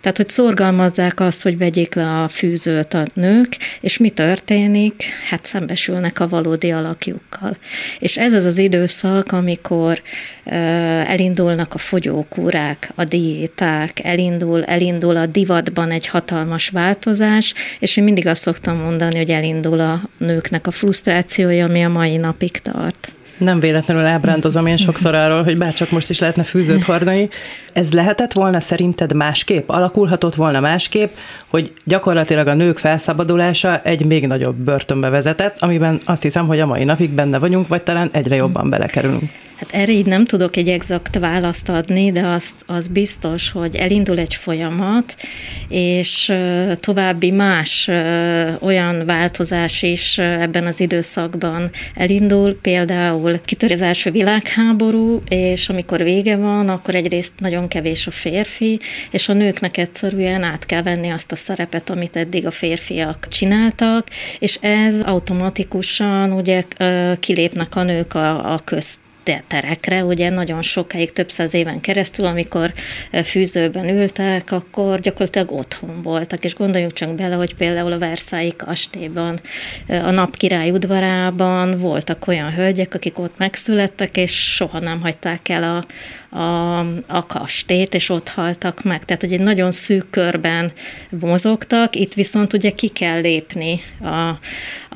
Tehát, hogy szorgalmazzák azt, hogy vegyék le a fűzőt a nők, és mi történik? Hát szembesülnek a valódi alakjukkal. És ez az az időszak, amikor elindulnak a fogyókúrák, a diéták, elindul, elindul a divatban van egy hatalmas változás, és én mindig azt szoktam mondani, hogy elindul a nőknek a frusztrációja, ami a mai napig tart. Nem véletlenül ábrándozom én sokszor arról, hogy bárcsak most is lehetne fűzőt hordani. Ez lehetett volna szerinted másképp? Alakulhatott volna másképp, hogy gyakorlatilag a nők felszabadulása egy még nagyobb börtönbe vezetett, amiben azt hiszem, hogy a mai napig benne vagyunk, vagy talán egyre jobban belekerülünk. Hát erre így nem tudok egy exakt választ adni, de azt, az biztos, hogy elindul egy folyamat, és további más olyan változás is ebben az időszakban elindul, például kitör az első világháború, és amikor vége van, akkor egyrészt nagyon kevés a férfi, és a nőknek egyszerűen át kell venni azt a szerepet, amit eddig a férfiak csináltak, és ez automatikusan ugye kilépnek a nők a, a közt terekre, ugye nagyon sokáig, több száz éven keresztül, amikor e, fűzőben ültek, akkor gyakorlatilag otthon voltak, és gondoljunk csak bele, hogy például a Versailles kastélyban, e, a napkirály udvarában voltak olyan hölgyek, akik ott megszülettek, és soha nem hagyták el a, a, a kastélyt, és ott haltak meg. Tehát, hogy egy nagyon szűk körben mozogtak, itt viszont ugye ki kell lépni a,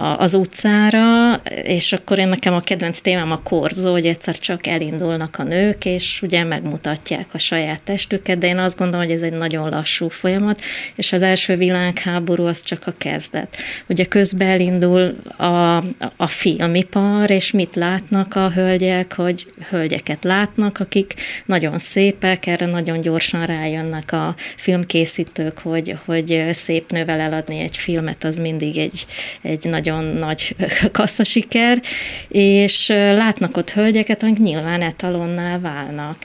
a, az utcára, és akkor én nekem a kedvenc témám a korzó, hogy egyszer csak elindulnak a nők, és ugye megmutatják a saját testüket, de én azt gondolom, hogy ez egy nagyon lassú folyamat, és az első világháború az csak a kezdet. Ugye közben elindul a, a filmipar, és mit látnak a hölgyek, hogy hölgyeket látnak, akik nagyon szépek, erre nagyon gyorsan rájönnek a filmkészítők, hogy, hogy szép nővel eladni egy filmet, az mindig egy, egy nagyon nagy kasszasiker, és látnak ott hölgyeket, amik nyilván etalonnál válnak.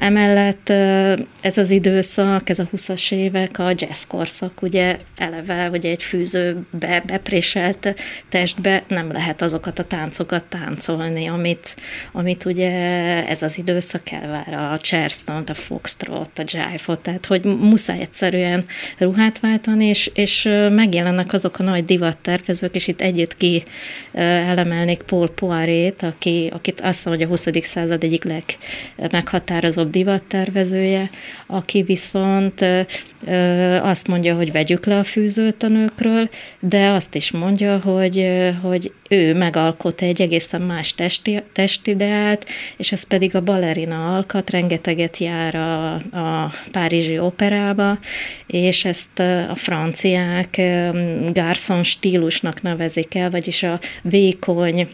Emellett ez az időszak, ez a 20-as évek, a jazz korszak, ugye eleve, hogy egy fűzőbe bepréselt testbe nem lehet azokat a táncokat táncolni, amit, amit ugye ez az időszak elvár, a charleston a foxtrot, a jive-ot, tehát hogy muszáj egyszerűen ruhát váltani, és, és megjelennek azok a nagy divattervezők, és itt együtt ki elemelnék Paul Poirét, aki, akit azt mondja, hogy a 20. század egyik legmeghatározóbb divattervezője, aki viszont azt mondja, hogy vegyük le a fűzőt a nőkről, de azt is mondja, hogy, hogy ő megalkot egy egészen más testi, testideát, és ez pedig a balerina alkat, rengeteget jár a, a Párizsi operába, és ezt a franciák garçon stílusnak nevezik el, vagyis a vékony,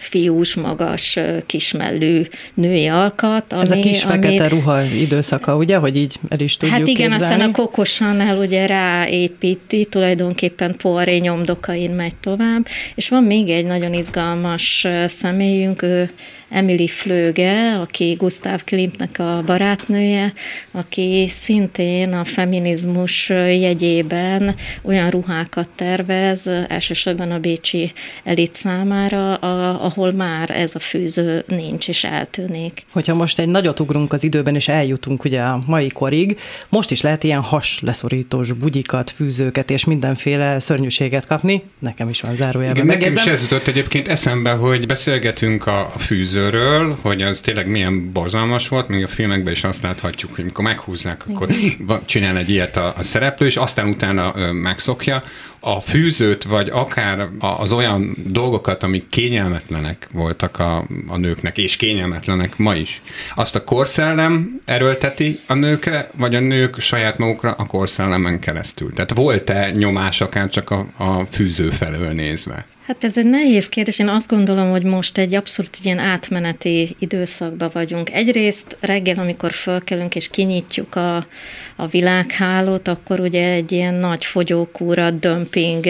fiús, magas, kismellű női alkat. Ami, Ez a kis amit, fekete ruha időszaka, ugye, hogy így el is tudjuk Hát igen, képzelni. aztán a kokosan el ugye ráépíti, tulajdonképpen poiré nyomdokain megy tovább, és van még egy nagyon izgalmas személyünk, ő Emily Flöge, aki Gustav Klimtnek a barátnője, aki szintén a feminizmus jegyében olyan ruhákat tervez, elsősorban a bécsi elit számára, a, ahol már ez a fűző nincs és eltűnik. Hogyha most egy nagyot ugrunk az időben, és eljutunk ugye a mai korig, most is lehet ilyen has leszorítós bugyikat, fűzőket és mindenféle szörnyűséget kapni. Nekem is van zárójelben. Igen, nekem is ez jutott egyébként eszembe, hogy beszélgetünk a, a fűző főzőről, hogy az tényleg milyen borzalmas volt, még a filmekben is azt láthatjuk, hogy amikor meghúzzák, akkor csinál egy ilyet a, a szereplő, és aztán utána ö, megszokja. A fűzőt, vagy akár az olyan dolgokat, amik kényelmetlenek voltak a, a nőknek, és kényelmetlenek ma is, azt a korszellem erőlteti a nőkre, vagy a nők saját magukra a korszellemen keresztül? Tehát volt-e nyomás akár csak a, a fűző felől nézve? Hát ez egy nehéz kérdés. Én azt gondolom, hogy most egy abszolút ilyen átmeneti időszakban vagyunk. Egyrészt reggel, amikor fölkelünk és kinyitjuk a, a világhálót, akkor ugye egy ilyen nagy fogyókúra, dömping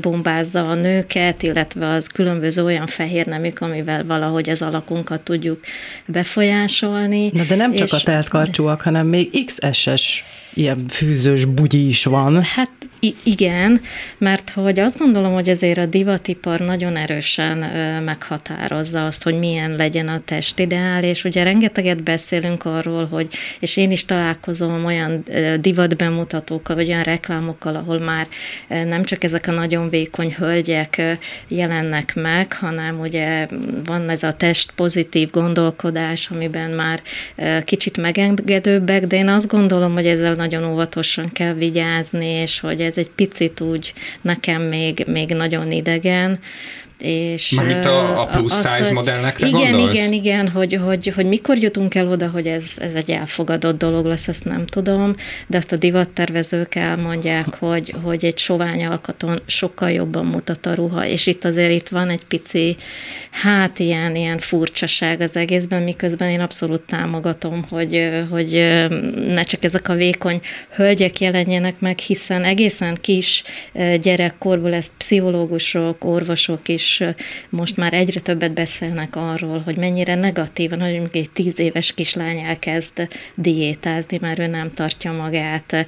bombázza a nőket, illetve az különböző olyan fehér nemük, amivel valahogy az alakunkat tudjuk befolyásolni. Na de nem csak és... a telt karcsúak, hanem még XS-es ilyen fűzős bugyi is van. Hát igen, mert hogy azt gondolom, hogy azért a divatipar nagyon erősen meghatározza azt, hogy milyen legyen a testideál, és ugye rengeteget beszélünk arról, hogy, és én is találkozom olyan divatbemutatókkal, vagy olyan reklámokkal, ahol már nem csak ezek a nagyon vékony hölgyek jelennek meg, hanem ugye van ez a test pozitív gondolkodás, amiben már kicsit megengedőbbek, de én azt gondolom, hogy ezzel nagyon óvatosan kell vigyázni, és hogy ez egy picit úgy nekem még, még nagyon idegen, és Mármint a, a plusz az, size modellekre igen, gondolsz? Igen, igen, hogy, hogy, hogy mikor jutunk el oda, hogy ez, ez egy elfogadott dolog lesz, ezt nem tudom, de azt a divattervezők elmondják, hogy, hogy egy sovány alkaton sokkal jobban mutat a ruha, és itt azért itt van egy pici, hát ilyen, ilyen furcsaság az egészben, miközben én abszolút támogatom, hogy, hogy ne csak ezek a vékony hölgyek jelenjenek meg, hiszen egészen kis gyerekkorból ezt pszichológusok, orvosok is és most már egyre többet beszélnek arról, hogy mennyire negatívan, hogy mondjuk egy tíz éves kislány elkezd diétázni, mert ő nem tartja magát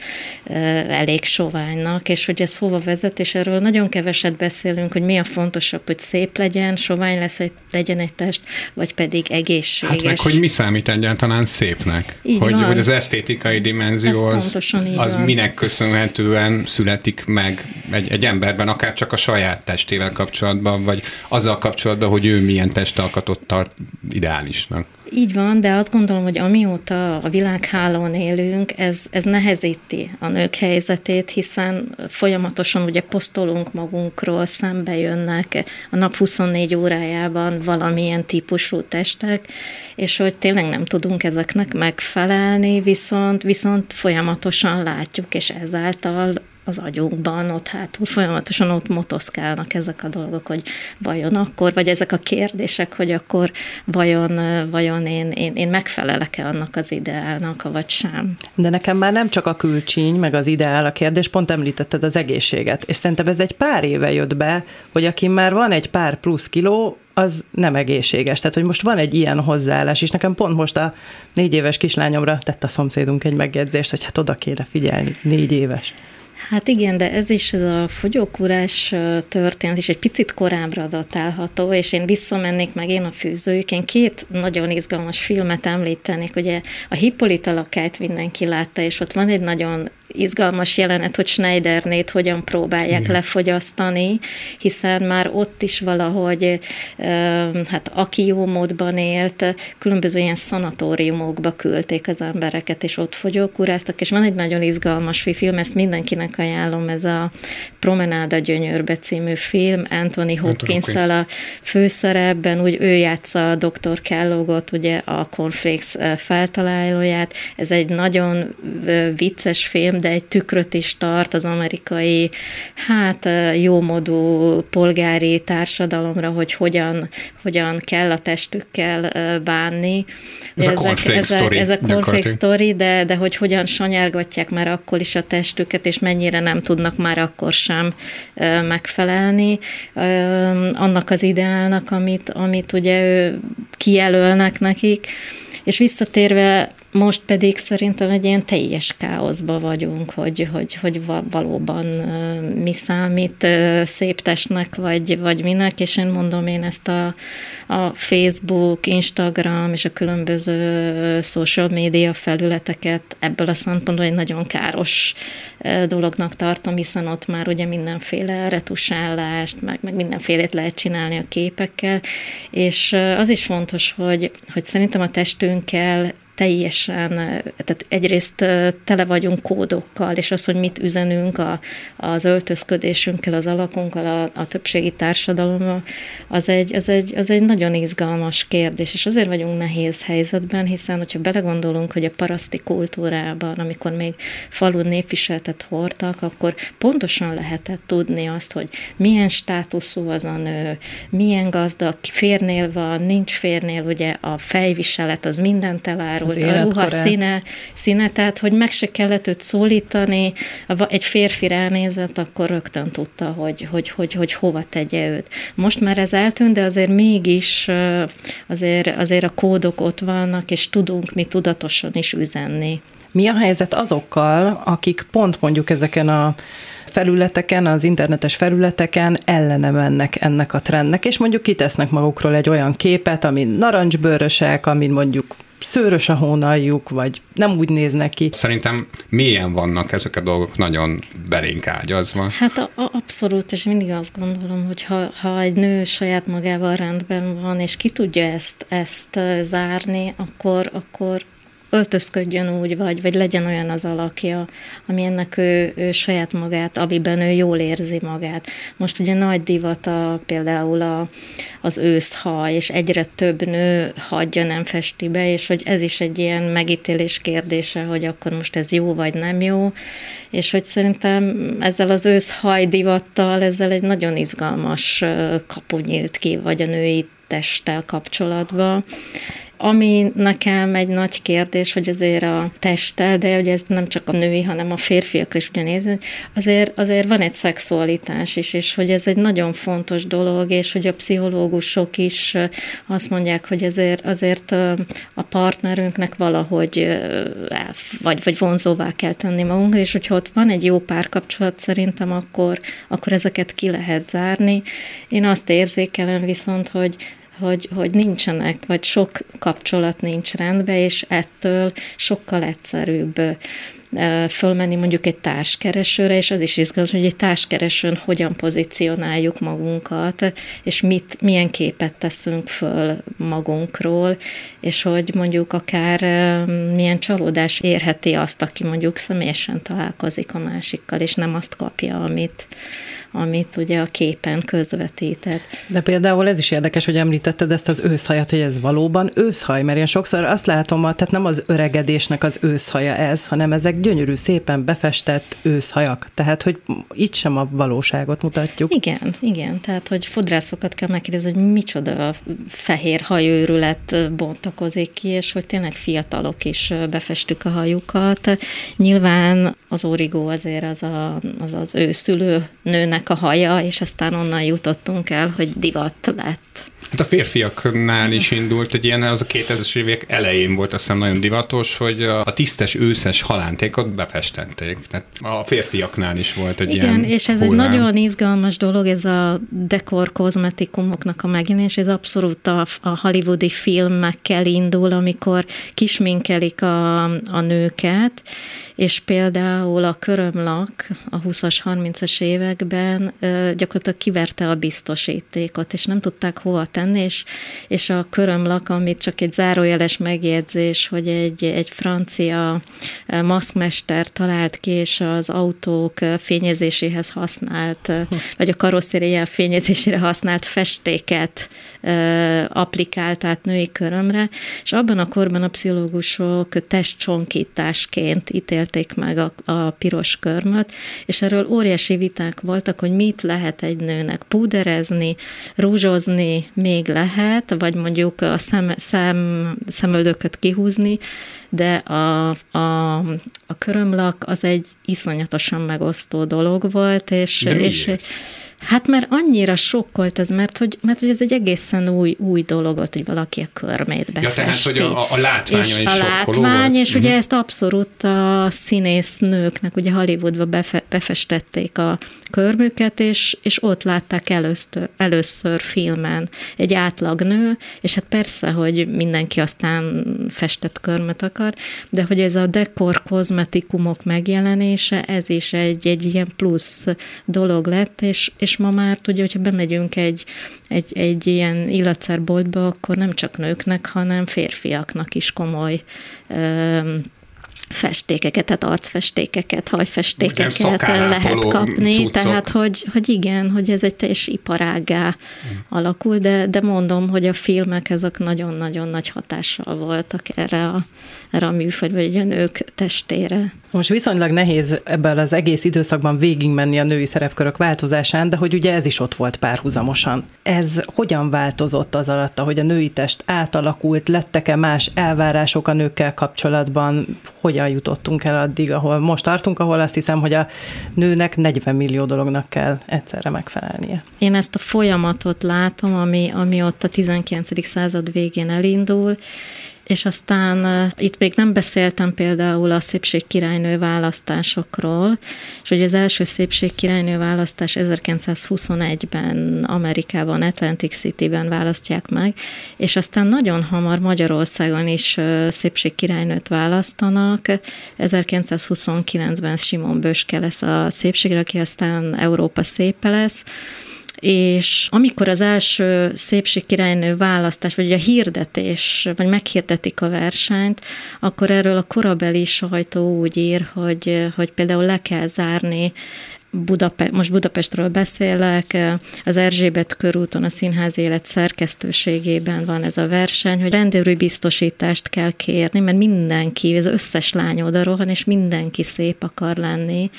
elég soványnak, és hogy ez hova vezet, és erről nagyon keveset beszélünk, hogy mi a fontosabb, hogy szép legyen, sovány lesz, hogy legyen egy test, vagy pedig egészséges. Hát meg, hogy mi számít egyáltalán szépnek? Így hogy, van. hogy az esztétikai dimenzió az, az minek köszönhetően születik meg egy, egy emberben, akár csak a saját testével kapcsolatban, vagy azzal kapcsolatban, hogy ő milyen testalkatot tart ideálisnak. Így van, de azt gondolom, hogy amióta a világhálón élünk, ez, ez nehezíti a nők helyzetét, hiszen folyamatosan ugye posztolunk magunkról, szembe jönnek a nap 24 órájában valamilyen típusú testek, és hogy tényleg nem tudunk ezeknek megfelelni, viszont, viszont folyamatosan látjuk, és ezáltal az agyunkban, ott hátul folyamatosan ott motoszkálnak ezek a dolgok, hogy vajon akkor, vagy ezek a kérdések, hogy akkor vajon, vajon én, én, én megfelelek-e annak az ideálnak, vagy sem. De nekem már nem csak a külcsíny, meg az ideál a kérdés, pont említetted az egészséget, és szerintem ez egy pár éve jött be, hogy aki már van egy pár plusz kiló, az nem egészséges. Tehát, hogy most van egy ilyen hozzáállás, és nekem pont most a négy éves kislányomra tett a szomszédunk egy megjegyzést, hogy hát oda kéne figyelni, négy éves. Hát igen, de ez is, ez a fogyókúrás történet is egy picit korábbra datálható, és én visszamennék meg én a fűzőjük. Én két nagyon izgalmas filmet említenék, ugye a Hippolyta lakályt mindenki látta, és ott van egy nagyon izgalmas jelenet, hogy Schneidernét hogyan próbálják Igen. lefogyasztani, hiszen már ott is valahogy, hát aki jó módban élt, különböző ilyen szanatóriumokba küldték az embereket, és ott fogyókúráztak, és van egy nagyon izgalmas film, ezt mindenkinek ajánlom, ez a Promenáda Gyönyörbe című film, Anthony hopkins a főszerepben, úgy ő játsza a Dr. Kellogot, ugye a Cornflakes feltalálóját, ez egy nagyon vicces film, de egy tükröt is tart az amerikai, hát jómodú polgári társadalomra, hogy hogyan, hogyan kell a testükkel bánni. Ez ezek, a ezek, story, ez a conflict story, de, de hogy hogyan sanyárgatják már akkor is a testüket, és mennyire nem tudnak már akkor sem megfelelni annak az ideálnak, amit, amit ugye ő kijelölnek nekik. És visszatérve most pedig szerintem egy ilyen teljes káoszba vagyunk, hogy, hogy, hogy valóban mi számít szép testnek, vagy, vagy minek, és én mondom, én ezt a, a Facebook, Instagram és a különböző social média felületeket ebből a szempontból egy nagyon káros dolognak tartom, hiszen ott már ugye mindenféle retusálást, meg, meg mindenfélét lehet csinálni a képekkel, és az is fontos, hogy, hogy szerintem a testünkkel teljesen, tehát egyrészt tele vagyunk kódokkal, és az, hogy mit üzenünk a, az öltözködésünkkel, az alakunkkal, a, a többségi társadalommal, az egy, az, egy, az egy nagyon izgalmas kérdés, és azért vagyunk nehéz helyzetben, hiszen hogyha belegondolunk, hogy a paraszti kultúrában, amikor még falun népviseletet hordtak, akkor pontosan lehetett tudni azt, hogy milyen státuszú az a nő, milyen gazdag, férnél van, nincs férnél, ugye a fejviselet az mindent elárul, volt a ruha színe, színe, tehát hogy meg se kellett őt szólítani, egy férfi ránézett, akkor rögtön tudta, hogy, hogy, hogy, hogy hova tegye őt. Most már ez eltűnt, de azért mégis azért, azért a kódok ott vannak, és tudunk mi tudatosan is üzenni. Mi a helyzet azokkal, akik pont mondjuk ezeken a felületeken, az internetes felületeken ellene mennek ennek a trendnek, és mondjuk kitesznek magukról egy olyan képet, amin narancsbőrösek, amin mondjuk szőrös a hónaljuk, vagy nem úgy néznek ki. Szerintem milyen vannak ezek a dolgok nagyon belénk ágyazva. Hát a, a, abszolút, és mindig azt gondolom, hogy ha, ha egy nő saját magával rendben van, és ki tudja ezt, ezt zárni, akkor, akkor öltözködjön úgy, vagy, vagy legyen olyan az alakja, ami ennek ő, ő saját magát, amiben ő jól érzi magát. Most ugye nagy divat a, például a, az őszhaj, és egyre több nő hagyja, nem festi be, és hogy ez is egy ilyen megítélés kérdése, hogy akkor most ez jó vagy nem jó, és hogy szerintem ezzel az őszhaj divattal, ezzel egy nagyon izgalmas kapu nyílt ki, vagy a női testtel kapcsolatban, ami nekem egy nagy kérdés, hogy azért a testtel, de ugye ez nem csak a női, hanem a férfiak is ugyanígy, azért, azért van egy szexualitás is, és hogy ez egy nagyon fontos dolog, és hogy a pszichológusok is azt mondják, hogy azért, azért a partnerünknek valahogy vagy, vagy vonzóvá kell tenni magunk, és hogyha ott van egy jó párkapcsolat szerintem, akkor, akkor ezeket ki lehet zárni. Én azt érzékelem viszont, hogy hogy, hogy nincsenek, vagy sok kapcsolat nincs rendben, és ettől sokkal egyszerűbb fölmenni mondjuk egy társkeresőre, és az is izgalmas, hogy egy társkeresőn hogyan pozícionáljuk magunkat, és mit, milyen képet teszünk föl magunkról, és hogy mondjuk akár milyen csalódás érheti azt, aki mondjuk személyesen találkozik a másikkal, és nem azt kapja, amit, amit ugye a képen közvetített. De például ez is érdekes, hogy említetted ezt az őszhajat, hogy ez valóban őszhaj, mert én sokszor azt látom, tehát nem az öregedésnek az őszhaja ez, hanem ezek gyönyörű, szépen befestett őszhajak. Tehát, hogy itt sem a valóságot mutatjuk. Igen, igen. Tehát, hogy fodrászokat kell megkérdezni, hogy micsoda fehér hajőrület bontakozik ki, és hogy tényleg fiatalok is befestük a hajukat. Nyilván az origó azért az a, az, az ő szülőnőnek a haja, és aztán onnan jutottunk el, hogy divat lett. Hát a férfiaknál is indult egy ilyen, az a 2000-es évek elején volt azt hiszem nagyon divatos, hogy a tisztes őszes halántékot befestették. Tehát a férfiaknál is volt egy Igen, ilyen és ez hullám. egy nagyon izgalmas dolog, ez a dekor kozmetikumoknak a megjelenés, ez abszolút a, a hollywoodi filmekkel indul, amikor kisminkelik a, a nőket, és például a körömlak a 20-as, 30-as években gyakorlatilag kiverte a biztosítékot, és nem tudták hova tenni, és, és a körömlak, amit csak egy zárójeles megjegyzés, hogy egy, egy francia maszkmester talált ki, és az autók fényezéséhez használt, vagy a karosszériá fényezésére használt festéket applikált át női körömre, és abban a korban a pszichológusok testcsonkításként ítélték meg a, a piros körmöt, és erről óriási viták voltak, hogy mit lehet egy nőnek púderezni, rúzsozni, még lehet, vagy mondjuk a szem, szem, szemöldököt kihúzni, de a, a, a körömlak az egy iszonyatosan megosztó dolog volt, és, és Hát mert annyira sokkolt ez, mert hogy, mert hogy ez egy egészen új, új dolog volt, hogy valaki a körmét befesti. Ja, tehát, hogy a, a látvány és is a látvány, és uh-huh. ugye ezt abszolút a színésznőknek, ugye Hollywoodba befe, befestették a körmüket, és, és ott látták először, először filmen egy átlag nő, és hát persze, hogy mindenki aztán festett körmet akar, de hogy ez a dekor kozmetikumok megjelenése, ez is egy, egy ilyen plusz dolog lett, és, és ma már tudja, hogyha bemegyünk egy, egy, egy ilyen illatszerboltba, akkor nem csak nőknek, hanem férfiaknak is komoly festékeket, tehát arcfestékeket, hajfestékeket lehet kapni, cuccok. tehát hogy, hogy igen, hogy ez egy teljes iparágá mm. alakul, de, de mondom, hogy a filmek ezek nagyon-nagyon nagy hatással voltak erre a, erre a műfaj, vagy a nők testére. Most viszonylag nehéz ebben az egész időszakban végigmenni a női szerepkörök változásán, de hogy ugye ez is ott volt párhuzamosan. Ez hogyan változott az alatt, hogy a női test átalakult, lettek-e más elvárások a nőkkel kapcsolatban, hogyan jutottunk el addig, ahol most tartunk, ahol azt hiszem, hogy a nőnek 40 millió dolognak kell egyszerre megfelelnie. Én ezt a folyamatot látom, ami, ami ott a 19. század végén elindul, és aztán itt még nem beszéltem például a szépségkirálynő választásokról, és hogy az első szépségkirálynő választás 1921-ben Amerikában, Atlantic City-ben választják meg, és aztán nagyon hamar Magyarországon is szépségkirálynőt választanak. 1929-ben Simon Böske lesz a szépségre, aki aztán Európa szépe lesz, és amikor az első szépségkirálynő választás, vagy a hirdetés, vagy meghirdetik a versenyt, akkor erről a korabeli sajtó úgy ír, hogy, hogy például le kell zárni Budape- most Budapestről beszélek, az Erzsébet körúton a színház élet szerkesztőségében van ez a verseny, hogy rendőri biztosítást kell kérni, mert mindenki, az összes lány oda rohan, és mindenki szép akar lenni,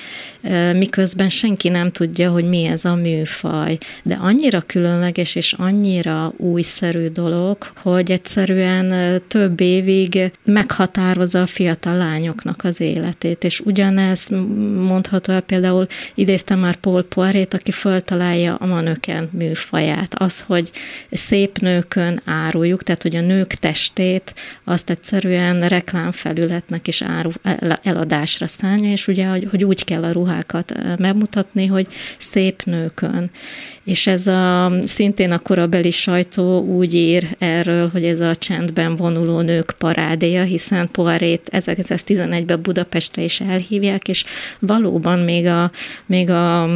miközben senki nem tudja, hogy mi ez a műfaj. De annyira különleges és annyira újszerű dolog, hogy egyszerűen több évig meghatározza a fiatal lányoknak az életét, és ugyanezt mondható el például idéztem már Paul Poirét, aki föltalálja a manöken műfaját. Az, hogy szép nőkön áruljuk, tehát hogy a nők testét azt egyszerűen reklámfelületnek is áru, eladásra szállja, és ugye, hogy, hogy úgy kell a ruhákat megmutatni, hogy szép nőkön. És ez a, szintén a korabeli sajtó úgy ír erről, hogy ez a csendben vonuló nők parádéja, hiszen Poirét 1911-ben Budapestre is elhívják, és valóban még a még a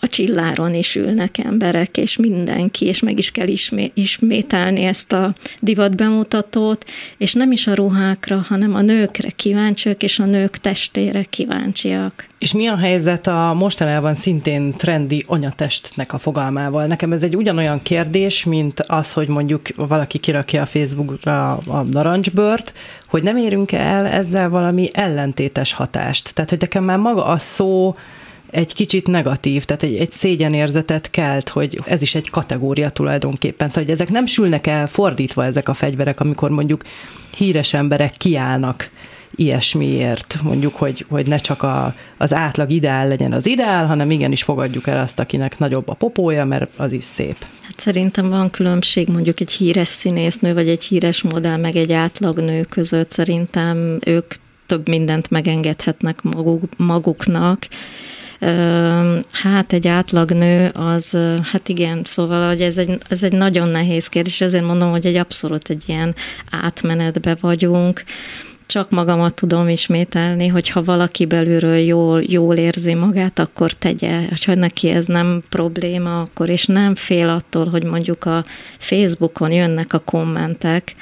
a csilláron is ülnek emberek, és mindenki, és meg is kell ismé- ismételni ezt a divat bemutatót, és nem is a ruhákra, hanem a nőkre kíváncsiak, és a nők testére kíváncsiak. És mi a helyzet a mostanában szintén trendi anyatestnek a fogalmával? Nekem ez egy ugyanolyan kérdés, mint az, hogy mondjuk valaki kirakja a Facebookra a narancsbört, hogy nem érünk el ezzel valami ellentétes hatást. Tehát, hogy nekem már maga a szó egy kicsit negatív, tehát egy, egy szégyenérzetet kelt, hogy ez is egy kategória tulajdonképpen. Szóval, hogy ezek nem sülnek el fordítva ezek a fegyverek, amikor mondjuk híres emberek kiállnak ilyesmiért, mondjuk, hogy, hogy ne csak a, az átlag ideál legyen az ideál, hanem igenis fogadjuk el azt, akinek nagyobb a popója, mert az is szép. Hát szerintem van különbség mondjuk egy híres színésznő, vagy egy híres modell, meg egy átlag nő között. Szerintem ők több mindent megengedhetnek maguk, maguknak, Hát egy átlag nő az, hát igen, szóval hogy ez egy, ez egy nagyon nehéz kérdés, ezért mondom, hogy egy abszolút egy ilyen átmenetbe vagyunk, csak magamat tudom ismételni, hogy ha valaki belülről jól, jól érzi magát, akkor tegye. Ha neki ez nem probléma, akkor és nem fél attól, hogy mondjuk a Facebookon jönnek a kommentek,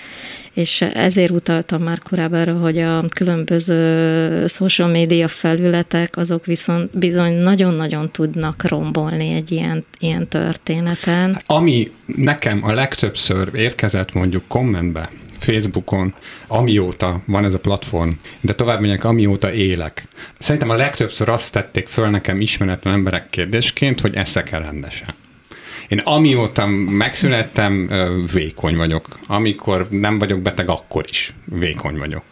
és ezért utaltam már korábban hogy a különböző social media felületek, azok viszont bizony nagyon-nagyon tudnak rombolni egy ilyen, ilyen történeten. Ami nekem a legtöbbször érkezett mondjuk kommentbe, Facebookon, amióta van ez a platform, de tovább megyek, amióta élek. Szerintem a legtöbbször azt tették föl nekem ismeretlen emberek kérdésként, hogy eszek-e rendesen. Én amióta megszülettem, vékony vagyok. Amikor nem vagyok beteg, akkor is vékony vagyok.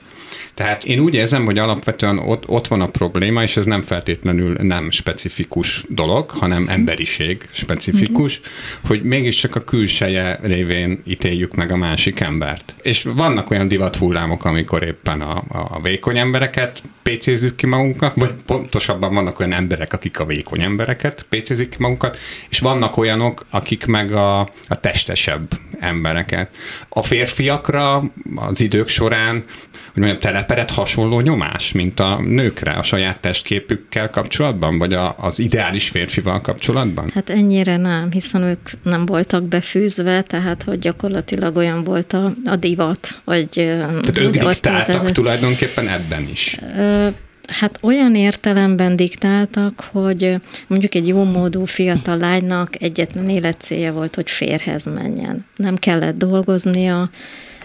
Tehát én úgy érzem, hogy alapvetően ott, ott van a probléma, és ez nem feltétlenül nem specifikus dolog, hanem emberiség specifikus, uh-huh. hogy mégiscsak a külseje révén ítéljük meg a másik embert. És vannak olyan divathullámok, amikor éppen a, a vékony embereket pécézzük ki magunknak, vagy pontosabban vannak olyan emberek, akik a vékony embereket pécézik ki magunkat, és vannak olyanok, akik meg a, a testesebb embereket. A férfiakra az idők során hogy mondjam, telepedett hasonló nyomás, mint a nőkre a saját testképükkel kapcsolatban, vagy a, az ideális férfival kapcsolatban? Hát ennyire nem, hiszen ők nem voltak befűzve, tehát hogy gyakorlatilag olyan volt a, a divat, vagy... Tehát ők diktáltak tulajdonképpen ebben is. Ö, Hát olyan értelemben diktáltak, hogy mondjuk egy jó módú fiatal lánynak egyetlen életcélja volt, hogy férhez menjen. Nem kellett dolgoznia,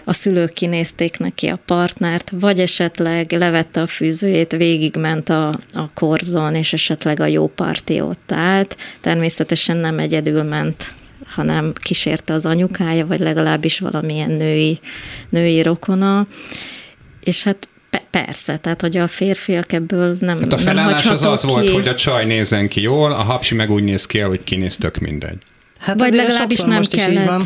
a szülők kinézték neki a partnert, vagy esetleg levette a fűzőjét, végigment a, a korzon, és esetleg a jó parti ott állt. Természetesen nem egyedül ment hanem kísérte az anyukája, vagy legalábbis valamilyen női, női rokona. És hát Persze, tehát hogy a férfiak ebből nem Hát a felállás nem az az ki. volt, hogy a csaj nézzen ki jól, a hapsi meg úgy néz ki, hogy kinéz tök mindegy. Hát Vagy legalábbis nem kellett,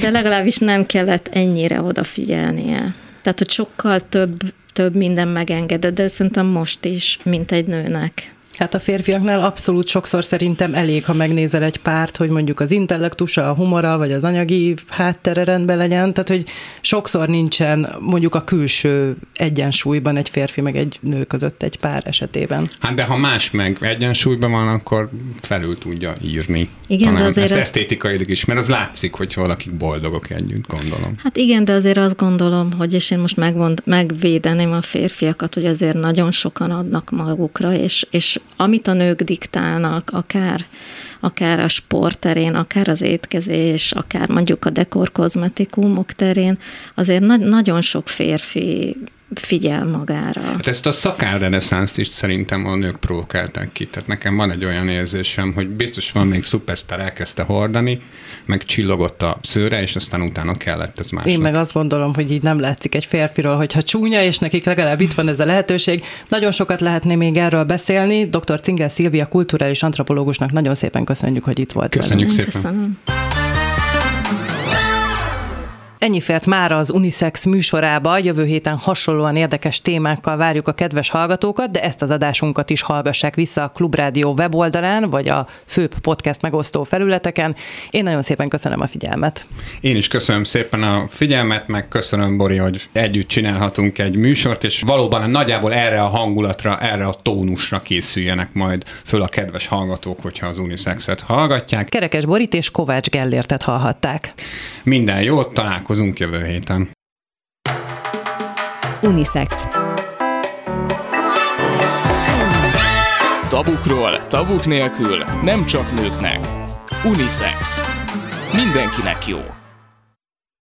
de legalábbis nem kellett ennyire odafigyelnie. Tehát, hogy sokkal több, több minden megengedett, de szerintem most is, mint egy nőnek. Hát a férfiaknál abszolút sokszor szerintem elég, ha megnézel egy párt, hogy mondjuk az intellektusa, a humora, vagy az anyagi háttere rendben legyen, tehát hogy sokszor nincsen mondjuk a külső egyensúlyban egy férfi meg egy nő között egy pár esetében. Hát de ha más meg egyensúlyban van, akkor felül tudja írni. Igen, Talán de azért ezt esztétikailag is, mert az látszik, hogy valakik boldogok együtt, gondolom. Hát igen, de azért azt gondolom, hogy és én most megmond, megvédeném a férfiakat, hogy azért nagyon sokan adnak magukra, és, és amit a nők diktálnak, akár, akár a sport terén, akár az étkezés, akár mondjuk a dekorkozmetikumok terén, azért na- nagyon sok férfi figyel magára. Hát ezt a szakálreneszánszt is szerintem a nők provokálták ki. Tehát nekem van egy olyan érzésem, hogy biztos van még szupersztár elkezdte hordani, meg csillogott a szőre, és aztán utána kellett ez más. Én meg azt gondolom, hogy így nem látszik egy férfiról, hogyha csúnya, és nekik legalább itt van ez a lehetőség. Nagyon sokat lehetné még erről beszélni. Dr. Cingel Szilvia, kulturális antropológusnak nagyon szépen köszönjük, hogy itt volt. Köszönjük velem. szépen. Köszönöm. Ennyi fért már az Unisex műsorába, jövő héten hasonlóan érdekes témákkal várjuk a kedves hallgatókat, de ezt az adásunkat is hallgassák vissza a Klubrádió weboldalán, vagy a főbb podcast megosztó felületeken. Én nagyon szépen köszönöm a figyelmet. Én is köszönöm szépen a figyelmet, meg köszönöm, Bori, hogy együtt csinálhatunk egy műsort, és valóban nagyjából erre a hangulatra, erre a tónusra készüljenek majd föl a kedves hallgatók, hogyha az Unisexet hallgatják. Kerekes Borit és Kovács Gellértet hallhatták. Minden jót, találkozunk jövő héten. Unisex. Tabukról, tabuk nélkül, nem csak nőknek. Unisex. Mindenkinek jó.